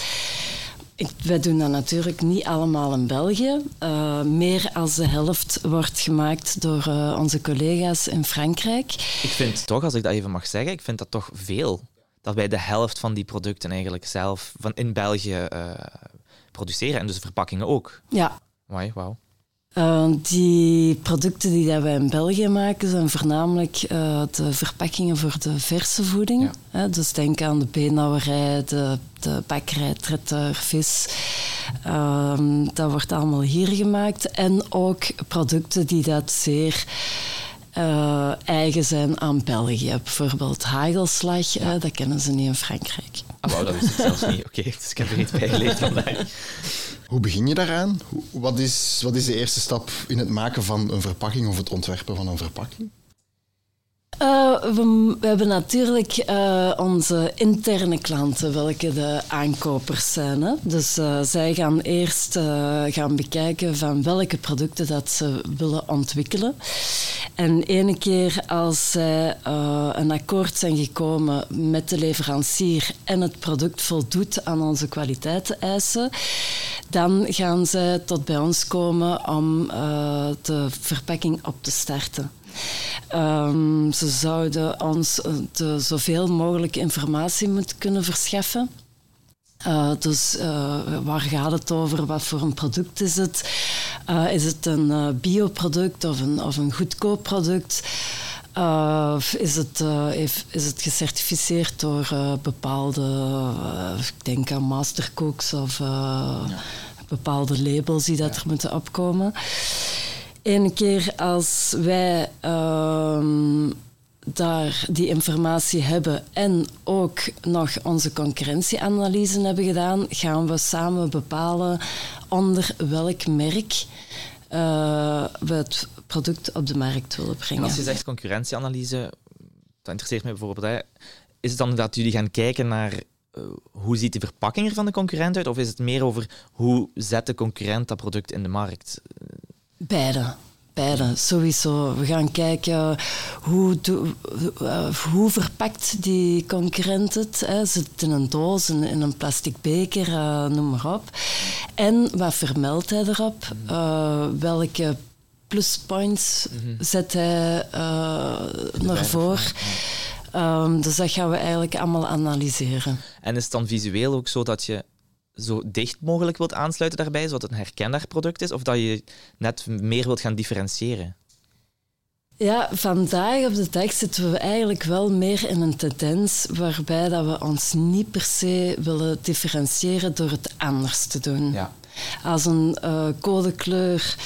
Ik, wij doen dat natuurlijk niet allemaal in België. Eh, meer als de helft wordt gemaakt door eh, onze collega's in Frankrijk. Ik vind toch, als ik dat even mag zeggen, ik vind dat toch veel. Dat wij de helft van die producten eigenlijk zelf van in België eh, produceren. En dus de verpakkingen ook. Ja, wauw. Uh, die producten die dat wij in België maken zijn voornamelijk uh, de verpakkingen voor de verse voeding. Ja. dus denk aan de beenhouwerij, de, de bakkerij, traiteur, vis. Uh, dat wordt allemaal hier gemaakt. En ook producten die dat zeer eigen zijn aan België. Bijvoorbeeld hagelslag, dat kennen ze niet in Frankrijk. Ah, wow, dat wist ik zelfs niet. Oké, okay, dus ik heb er iets bij geleerd vandaag. Hoe begin je daaraan? Wat is, wat is de eerste stap in het maken van een verpakking of het ontwerpen van een verpakking? Uh, we, hebben natuurlijk uh, onze interne klanten, welke de aankopers zijn. Hè? Dus uh, zij gaan eerst gaan bekijken van welke producten dat ze willen ontwikkelen. En ene keer als zij een akkoord zijn gekomen met de leverancier en het product voldoet aan onze kwaliteitseisen, dan gaan zij tot bij ons komen om de verpakking op te starten. Um, ze zouden ons de zoveel mogelijk informatie moeten kunnen verschaffen. Uh, dus uh, waar gaat het over? Wat voor een product is het? Uh, is het een bioproduct of een, of een goedkoop product? is, het, is het gecertificeerd door bepaalde, ik denk aan mastercooks of ja. bepaalde labels die dat ja. er moeten opkomen? Ene keer als wij uh, daar die informatie hebben en ook nog onze concurrentieanalyse hebben gedaan, gaan we samen bepalen onder welk merk uh, we het product op de markt willen brengen. En als je zegt concurrentieanalyse, dat interesseert mij bijvoorbeeld. Is het dan dat jullie gaan kijken naar uh, hoe ziet de verpakking er van de concurrent uit? Of is het meer over hoe zet de concurrent dat product in de markt? Beide. Beide, sowieso. We gaan kijken hoe, uh, hoe verpakt die concurrent het. Hè. Zit het in een doos, in, in een plastic beker, uh, noem maar op. En wat vermeldt hij erop? Uh, welke pluspoints -hmm. zet hij naar voren? Um, dus dat gaan we eigenlijk allemaal analyseren. En is het dan visueel ook zo dat je zo dicht mogelijk wilt aansluiten daarbij, zodat het een herkenbaar product is, of dat je net meer wilt gaan differentiëren? Ja, vandaag op de tekst zitten we eigenlijk wel meer in een tendens waarbij dat we ons niet per se willen differentiëren door het anders te doen. Ja. Als een uh, codekleur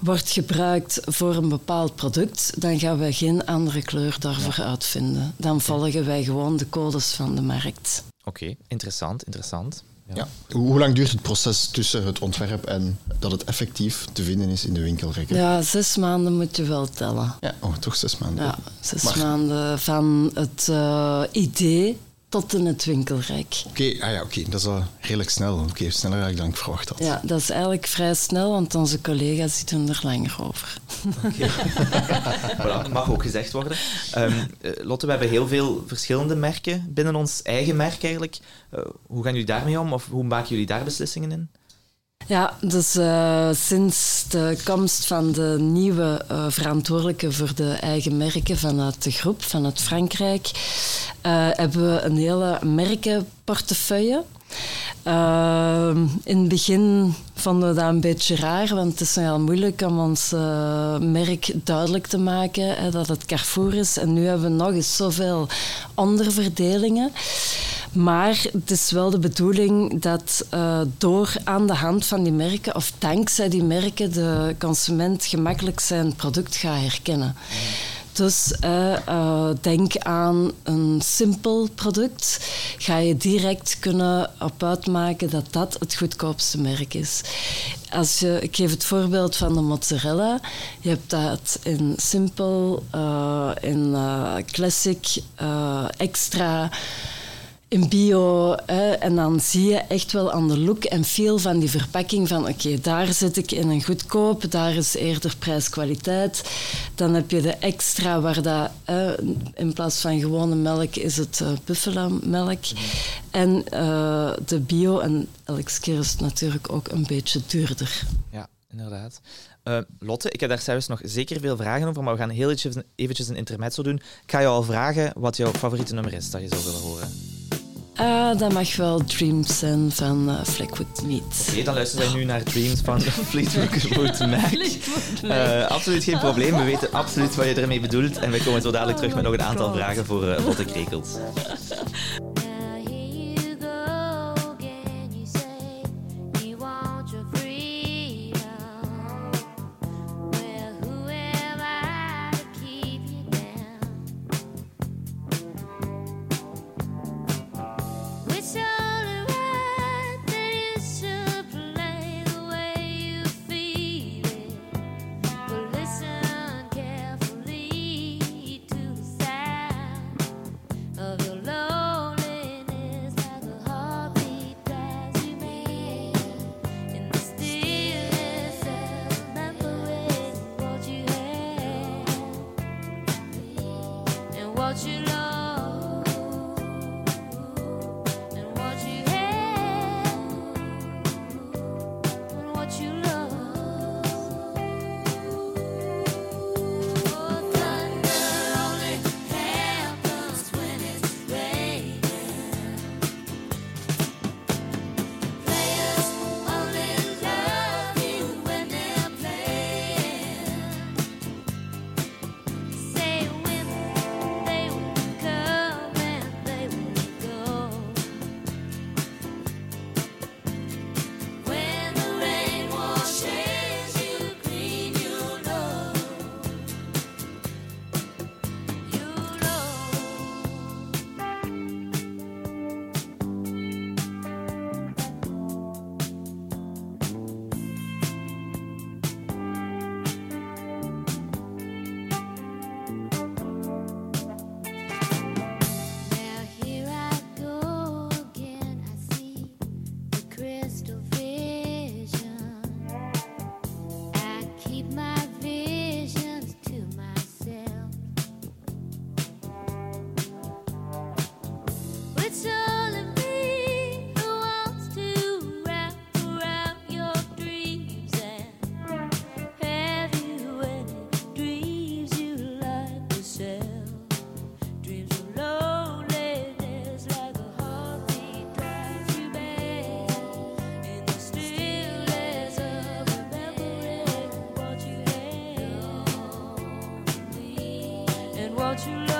wordt gebruikt voor een bepaald product, dan gaan wij geen andere kleur daarvoor ja. uitvinden. Dan volgen wij gewoon de codes van de markt. Oké, okay, interessant, interessant. Ja. Hoe lang duurt het proces tussen het ontwerp en dat het effectief te vinden is in de winkelrekken? Ja, zes maanden moet je wel tellen. Ja, oh, toch zes maanden. Ja, zes maar... maanden van het uh, idee tot in het winkelrek. Oké, okay, ah ja, okay. dat is al redelijk snel. Oké, okay, sneller dan ik verwacht had. Ja, dat is eigenlijk vrij snel, want onze collega's doen er langer over. Okay. (laughs) voilà, mag ook gezegd worden. Um, Lotte, we hebben heel veel verschillende merken binnen ons eigen merk eigenlijk. Uh, hoe gaan jullie daarmee om of hoe maken jullie daar beslissingen in? Ja, dus uh, sinds de komst van de nieuwe uh, verantwoordelijke voor de eigen merken vanuit de groep, vanuit Frankrijk, uh, hebben we een hele merkenportefeuille. in het begin vonden we dat een beetje raar, want het is nogal moeilijk om ons merk duidelijk te maken dat het Carrefour is. En nu hebben we nog eens zoveel onderverdelingen. Maar het is wel de bedoeling dat uh, door aan de hand van die merken, of dankzij die merken, de consument gemakkelijk zijn product gaat herkennen. Dus uh, uh, denk aan een simpel product. Ga je direct kunnen op uitmaken dat dat het goedkoopste merk is. Als je, ik geef het voorbeeld van de mozzarella. Je hebt dat in simpel, in classic, extra in bio. En dan zie je echt wel aan de look en feel van die verpakking van oké, daar zit ik in een goedkoop, daar is eerder prijs-kwaliteit. Dan heb je de extra waar dat, in plaats van gewone melk is het uh, buffalo melk. En uh, de bio, en elke keer is het natuurlijk ook een beetje duurder. Ja, inderdaad. Uh, Lotte, ik heb daar zelfs nog zeker veel vragen over, maar we gaan heel eventjes, een intermezzo doen. Ik ga je al vragen wat jouw favoriete nummer is dat je zou willen horen. Ah, dat mag wel Dreams zijn van uh, Fleetwood Meat. Oké, dan luisteren wij nu naar Dreams van (laughs) Fleetwood Mac. Uh, absoluut geen probleem. We weten absoluut wat je ermee bedoelt. En wij komen zo dadelijk terug met nog een aantal vragen voor uh, Lotte Krekels. (laughs) what you love.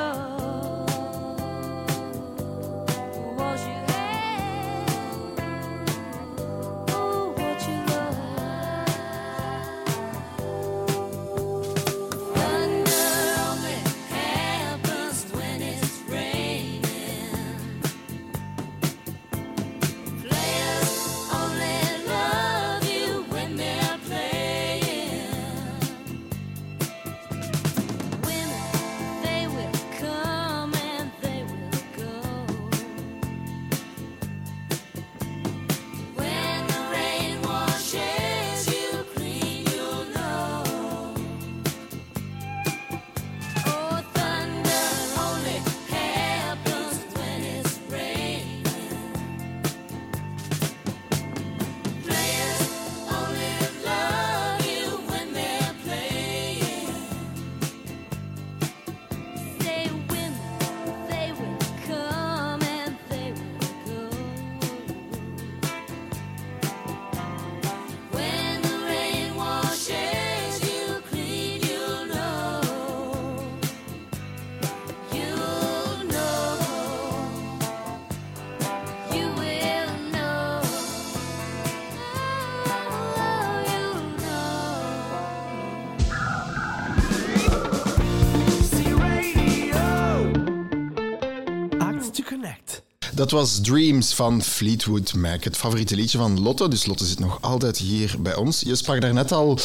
Dat was Dreams van Fleetwood Mac, het favoriete liedje van Lotte. Dus Lotte zit nog altijd hier bij ons. Je sprak daarnet al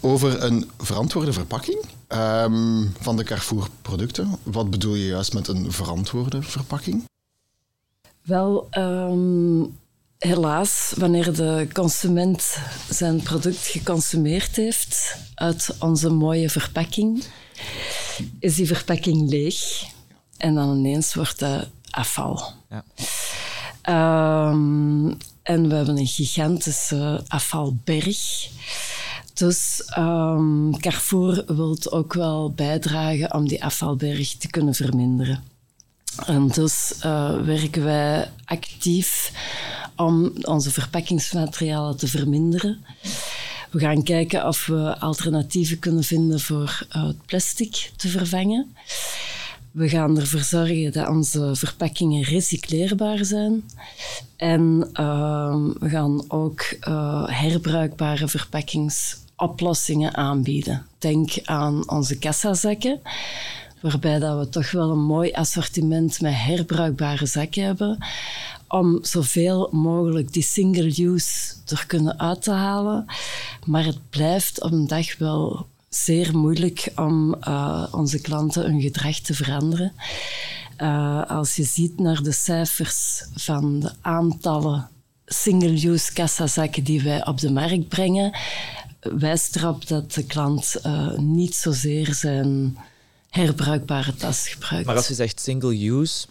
over een verantwoorde verpakking um, van de Carrefour-producten. Wat bedoel je juist met een verantwoorde verpakking? Wel, um, helaas, wanneer de consument zijn product geconsumeerd heeft uit onze mooie verpakking, is die verpakking leeg. En dan ineens wordt dat afval. Ja. Um, en we hebben een gigantische afvalberg. Dus um, Carrefour wil ook wel bijdragen om die afvalberg te kunnen verminderen. En dus eh, werken wij actief om onze verpakkingsmaterialen te verminderen. We gaan kijken of we alternatieven kunnen vinden voor eh, het plastic te vervangen. We gaan ervoor zorgen dat onze verpakkingen recycleerbaar zijn. En ehm, we gaan ook eh, herbruikbare verpakkingsoplossingen aanbieden. Denk aan onze kassazakken, waarbij dat we toch wel een mooi assortiment met herbruikbare zakken hebben om zoveel mogelijk die single-use er kunnen uit te halen. Maar het blijft op een dag wel zeer moeilijk om uh, onze klanten hun gedrag te veranderen. Uh, als je ziet naar de cijfers van de aantallen single-use kassazakken die wij op de markt brengen, wijst erop dat de klant uh, niet zozeer zijn herbruikbare tas gebruikt. Maar als je zegt single-use,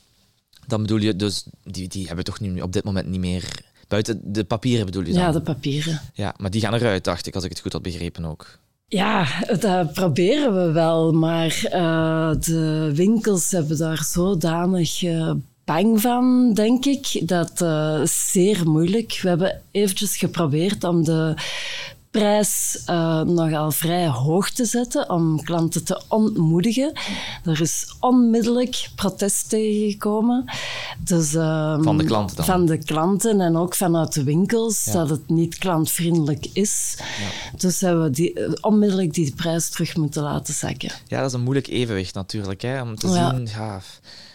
dan bedoel je dus, die, die hebben toch nu op dit moment niet meer... Buiten de papieren bedoel je dan? Ja, de papieren. Ja, maar die gaan eruit, dacht ik, als ik het goed had begrepen ook. Ja, dat proberen we wel, maar uh, de winkels hebben daar zodanig uh, bang van, denk ik, dat uh, zeer moeilijk. We hebben eventjes geprobeerd om de prijs uh, nogal vrij hoog te zetten om klanten te ontmoedigen. Er is onmiddellijk protest tegengekomen. Dus, uh, van de klanten dan? Van de klanten en ook vanuit de winkels, ja. dat het niet klantvriendelijk is. Ja. Dus hebben we die, uh, onmiddellijk die prijs terug moeten laten zakken. Ja, dat is een moeilijk evenwicht natuurlijk. Hè? Om te ja. zien... Ja,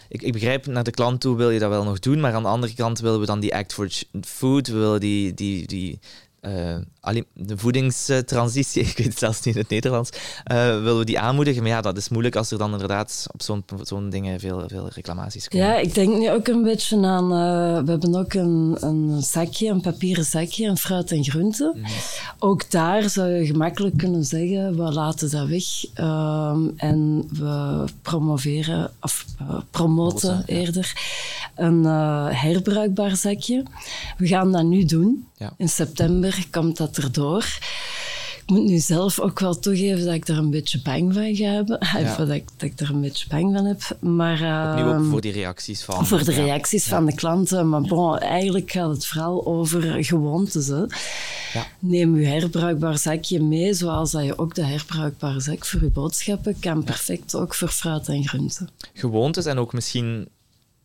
ik, ik, begrijp, naar de klant toe wil je dat wel nog doen, maar aan de andere kant willen we dan die Act for Food, we willen die, die, die uh, de voedingstransitie, (laughs) ik weet het zelfs niet in het Nederlands, uh, willen we die aanmoedigen. Maar ja, dat is moeilijk als er dan inderdaad op zo'n zo'n dingen veel, veel reclamaties komen. Ja, ik denk nu ook een beetje aan... Uh, we hebben ook een, een zakje, een papieren zakje, een fruit en groenten. Mm. Ook daar zou je gemakkelijk kunnen zeggen, we laten dat weg um, en we promoveren, of promoten Moten, eerder, ja. een herbruikbaar zakje. We gaan dat nu doen. Ja. In september komt dat erdoor. Ik moet nu zelf ook wel toegeven dat ik daar een beetje bang van ga hebben. (laughs) Ja. dat, ik, dat ik er een beetje bang van heb. Maar, uh, Opnieuw ook voor die reacties van... Voor de reacties ja. van de klanten. Maar bon, eigenlijk gaat het vooral over gewoontes. Hè. Ja. Neem je herbruikbaar zakje mee, zoals dat je ook de herbruikbare zak voor je boodschappen kan perfect ook voor fruit en groenten. Gewoontes en ook misschien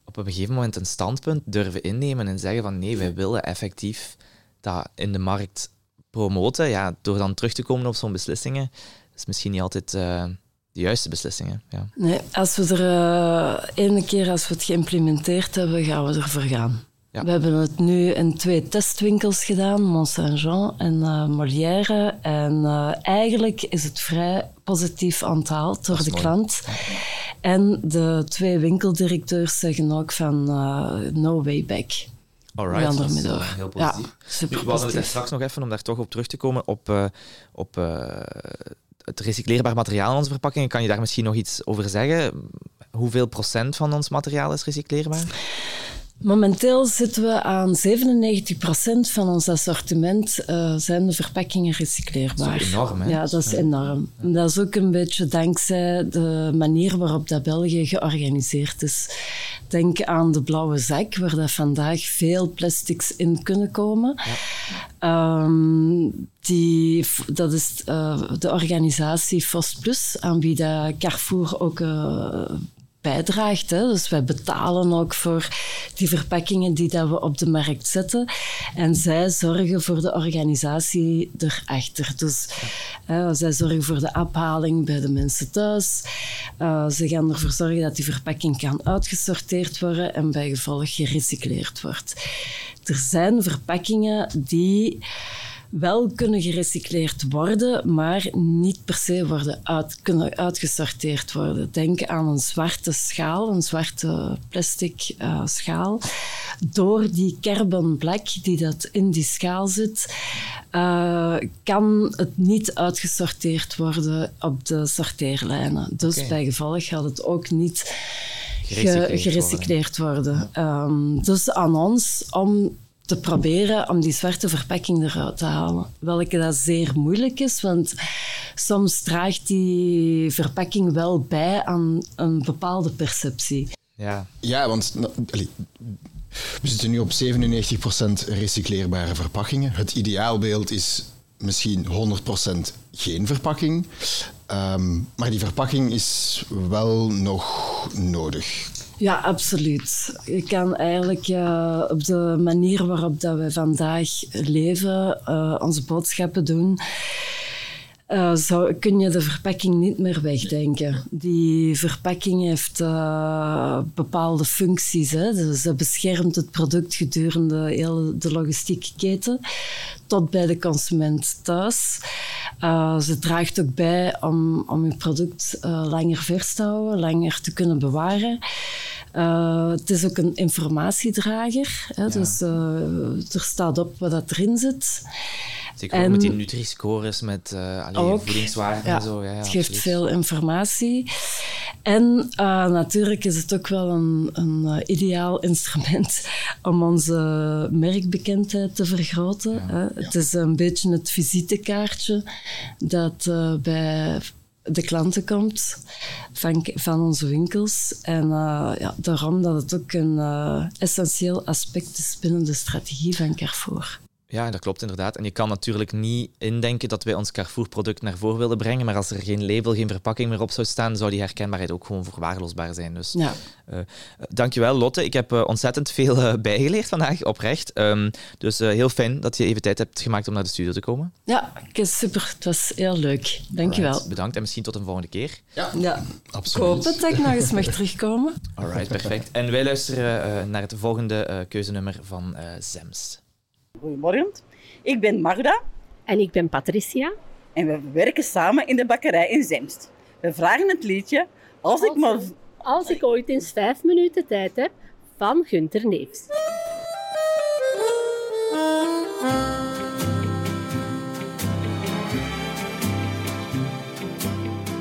op een gegeven moment een standpunt durven innemen en zeggen van nee, wij willen effectief dat in de markt promoten, ja, door dan terug te komen op zo'n beslissingen, is misschien niet altijd uh, de juiste beslissingen. Ja. Nee, als we er uh, ene keer als we het geïmplementeerd hebben, gaan we ervoor gaan. Ja. We hebben het nu in twee testwinkels gedaan, Mont Saint-Jean en uh, Molière. En eigenlijk is het vrij positief onthaald door de mooi. klant. En de twee winkeldirecteurs zeggen ook van no way back. Alright, dat is uh, heel positief. Ja, nu, we hadden het straks nog even, om daar toch op terug te komen, op, uh, op uh, het recycleerbaar materiaal in onze verpakkingen. Kan je daar misschien nog iets over zeggen? Hoeveel procent van ons materiaal is recycleerbaar? Momenteel zitten we aan 97% van ons assortiment uh, zijn de verpakkingen recycleerbaar. Dat is enorm, hè? Ja, dat is enorm. Dat is ook een beetje dankzij de manier waarop dat België georganiseerd is. Denk aan de blauwe zak, waar dat vandaag veel plastics in kunnen komen. Ja. Um, die, dat is uh, de organisatie FOS Plus, aan wie dat Carrefour ook uh, bijdraagt. Dus wij betalen ook voor die verpakkingen die dat we op de markt zetten. En zij zorgen voor de organisatie erachter. Dus zij zorgen voor de afhaling bij de mensen thuis. Uh, ze gaan ervoor zorgen dat die verpakking kan uitgesorteerd worden en bij gevolg gerecycleerd wordt. Er zijn verpakkingen die wel kunnen gerecycleerd worden, maar niet per se worden uit, kunnen uitgesorteerd worden. Denk aan een zwarte schaal, een zwarte plastic uh, schaal. Door die carbon black die dat in die schaal zit, uh, kan het niet uitgesorteerd worden op de sorteerlijnen. Dus okay. bij gevolg gaat het ook niet gerecycleerd, gerecycleerd worden. worden. Um, dus aan ons om te proberen om die zwarte verpakking eruit te halen. Welke dat zeer moeilijk is, want soms draagt die verpakking wel bij aan een bepaalde perceptie. Ja. Ja, want nou, we zitten nu op 97% recycleerbare verpakkingen. Het ideaalbeeld is misschien 100% geen verpakking. Ehm, maar die verpakking is wel nog nodig. Ja, absoluut. Je kan eigenlijk eh, op de manier waarop dat we vandaag leven, eh, onze boodschappen doen, zou, kun je de verpakking niet meer wegdenken. Die verpakking heeft eh, bepaalde functies. Hè. Dus ze beschermt het product gedurende heel de logistieke keten tot bij de consument thuis. Eh, ze draagt ook bij om, om je product langer vers te houden, langer te kunnen bewaren. Het is ook een informatiedrager. Hè, Dus er staat op wat dat erin zit. Zeker ook met die Nutri-scores, met uh, allee, Ook. voedingswaarden Ja, en zo. Ja, ja, het geeft absoluut. veel informatie. En eh, natuurlijk is het ook wel een, een eh, ideaal instrument (laughs) om onze merkbekendheid te vergroten. hè. Het is een beetje het visitekaartje dat eh, bij de klanten komt van, van onze winkels. En eh, ja, daarom dat het ook een eh, essentieel aspect is binnen de strategie van Carrefour. Ja, dat klopt inderdaad. En je kan natuurlijk niet indenken dat wij ons Carrefour-product naar voren willen brengen, maar als er geen label, geen verpakking meer op zou staan, zou die herkenbaarheid ook gewoon verwaarloosbaar zijn. Dus Ja. eh, eh, dankjewel Lotte. Ik heb eh, ontzettend veel bijgeleerd vandaag, oprecht. Ehm, dus eh, heel fijn dat je even tijd hebt gemaakt om naar de studio te komen. Ja, super. Het was heel leuk. Dankjewel. Alright, bedankt en misschien tot een volgende keer. Ja, ik absoluut. hoop het dat ik nog eens mag terugkomen. Alright, perfect. En wij luisteren eh, naar het volgende eh, keuzenummer van eh Zems. Goedemorgen, ik ben Magda. En ik ben Patricia. En we werken samen in de bakkerij in Zemst. We vragen het liedje Als ik maar... Als ik ooit eens vijf minuten tijd heb, van Gunter Neefs.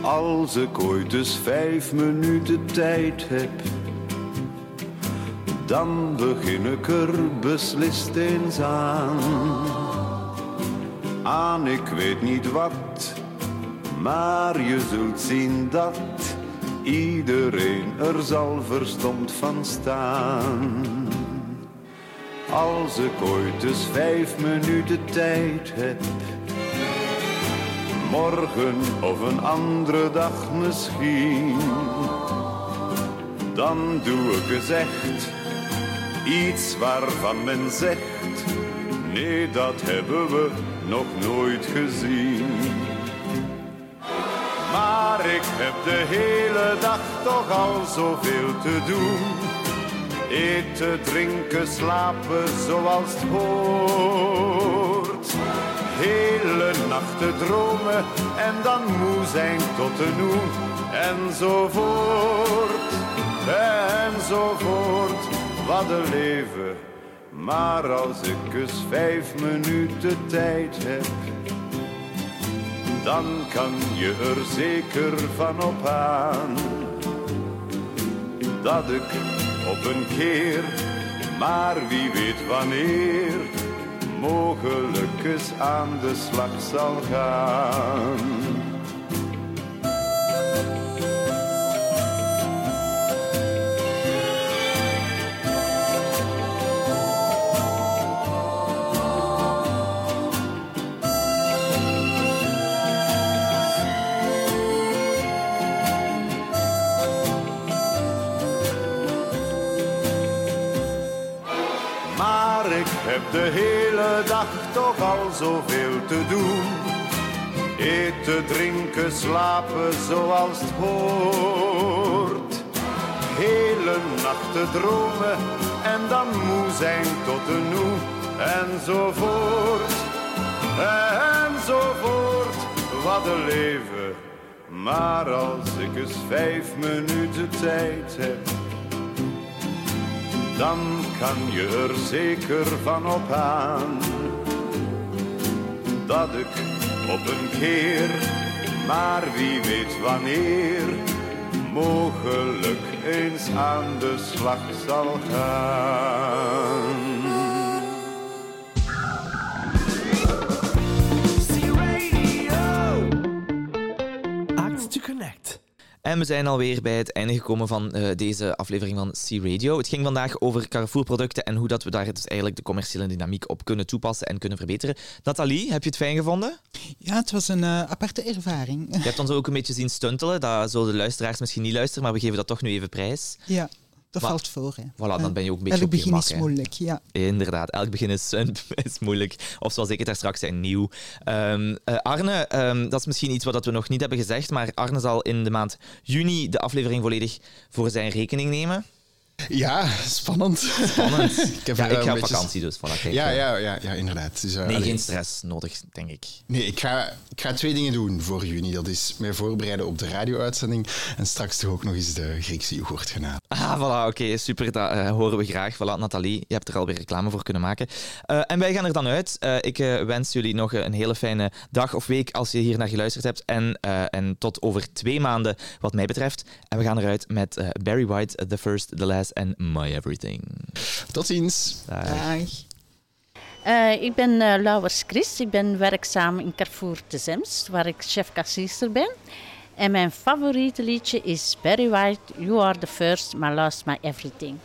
Als ik ooit dus vijf minuten tijd heb, dan begin ik er beslist eens aan. Aan ik weet niet wat, maar je zult zien dat iedereen er zal verstomd van staan. Als ik ooit dus vijf minuten tijd heb, morgen of een andere dag misschien. Dan doe ik eens echt iets waarvan men zegt, nee dat hebben we nog nooit gezien. Maar ik heb de hele dag toch al zoveel te doen. Eten, drinken, slapen zoals het hoort. Hele nachten dromen en dan moe zijn tot de noe. Enzovoort, enzovoort. Wat een leven. Maar als ik eens vijf minuten tijd heb, dan kan je er zeker van op aan dat ik op een keer, maar wie weet wanneer, mogelijk eens aan de slag zal gaan. De hele dag toch al zoveel te doen. Eten, drinken, slapen zoals het hoort. Hele nachten dromen en dan moe zijn tot de noe. Enzovoort, enzovoort. Wat een leven. Maar als ik eens vijf minuten tijd heb dan kan je er zeker van op aan dat ik op een keer, maar wie weet wanneer, mogelijk eens aan de slag zal gaan. En we zijn alweer bij het einde gekomen van eh, deze aflevering van C-Radio. Het ging vandaag over Carrefour-producten en hoe dat we daar dus eigenlijk de commerciële dynamiek op kunnen toepassen en kunnen verbeteren. Nathalie, heb je het fijn gevonden? Ja, het was een eh, aparte ervaring. Je hebt ons ook een beetje zien stuntelen. Dat zullen de luisteraars misschien niet luisteren, maar we geven dat toch nu even prijs. Ja, dat Maar- valt voor. Hè. Voilà, dan ben je ook een Elk beetje op je begin gemak, is hè. moeilijk, ja. Inderdaad, elk begin is, (laughs) is moeilijk. Of zoals ik het daar straks zei, nieuw. Ehm, eh, Arne, ehm, dat is misschien iets wat we nog niet hebben gezegd, maar Arne zal in de maand juni de aflevering volledig voor zijn rekening nemen. Ja, spannend. Spannend. (laughs) ik heb ja, ik een ga op beetje- vakantie dus. Voilà, Ja, eh. ja, ja, ja, inderdaad. Dus, eh, Nee, geen stress nodig, denk ik. Nee, ik ga, ik ga twee dingen doen voor juni. Dat is mij voorbereiden op de radio-uitzending en straks toch ook nog eens de Griekse yoghurt gaan. Ah, voilà, oké, super. Dat eh, horen we graag. Voilà, Nathalie, je hebt er alweer reclame voor kunnen maken. Eh, en wij gaan er dan uit. Eh, ik eh, wens jullie nog een hele fijne dag of week als je hier naar geluisterd hebt. En, eh, en tot over twee maanden, wat mij betreft. En we gaan eruit met eh, Barry White, The First, The Last en My Everything. Tot ziens. Eh, ik ben eh Lauwers Chris. Ik ben werkzaam in Carrefour de Zemst, waar ik chef-kassierster ben. En mijn favoriete liedje is Barry White, You Are the First, My Last, My Everything.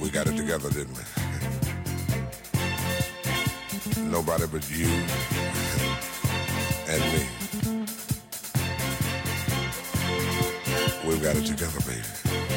We got it together, didn't we? Nobody but you and me. We've got it together, baby.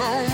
so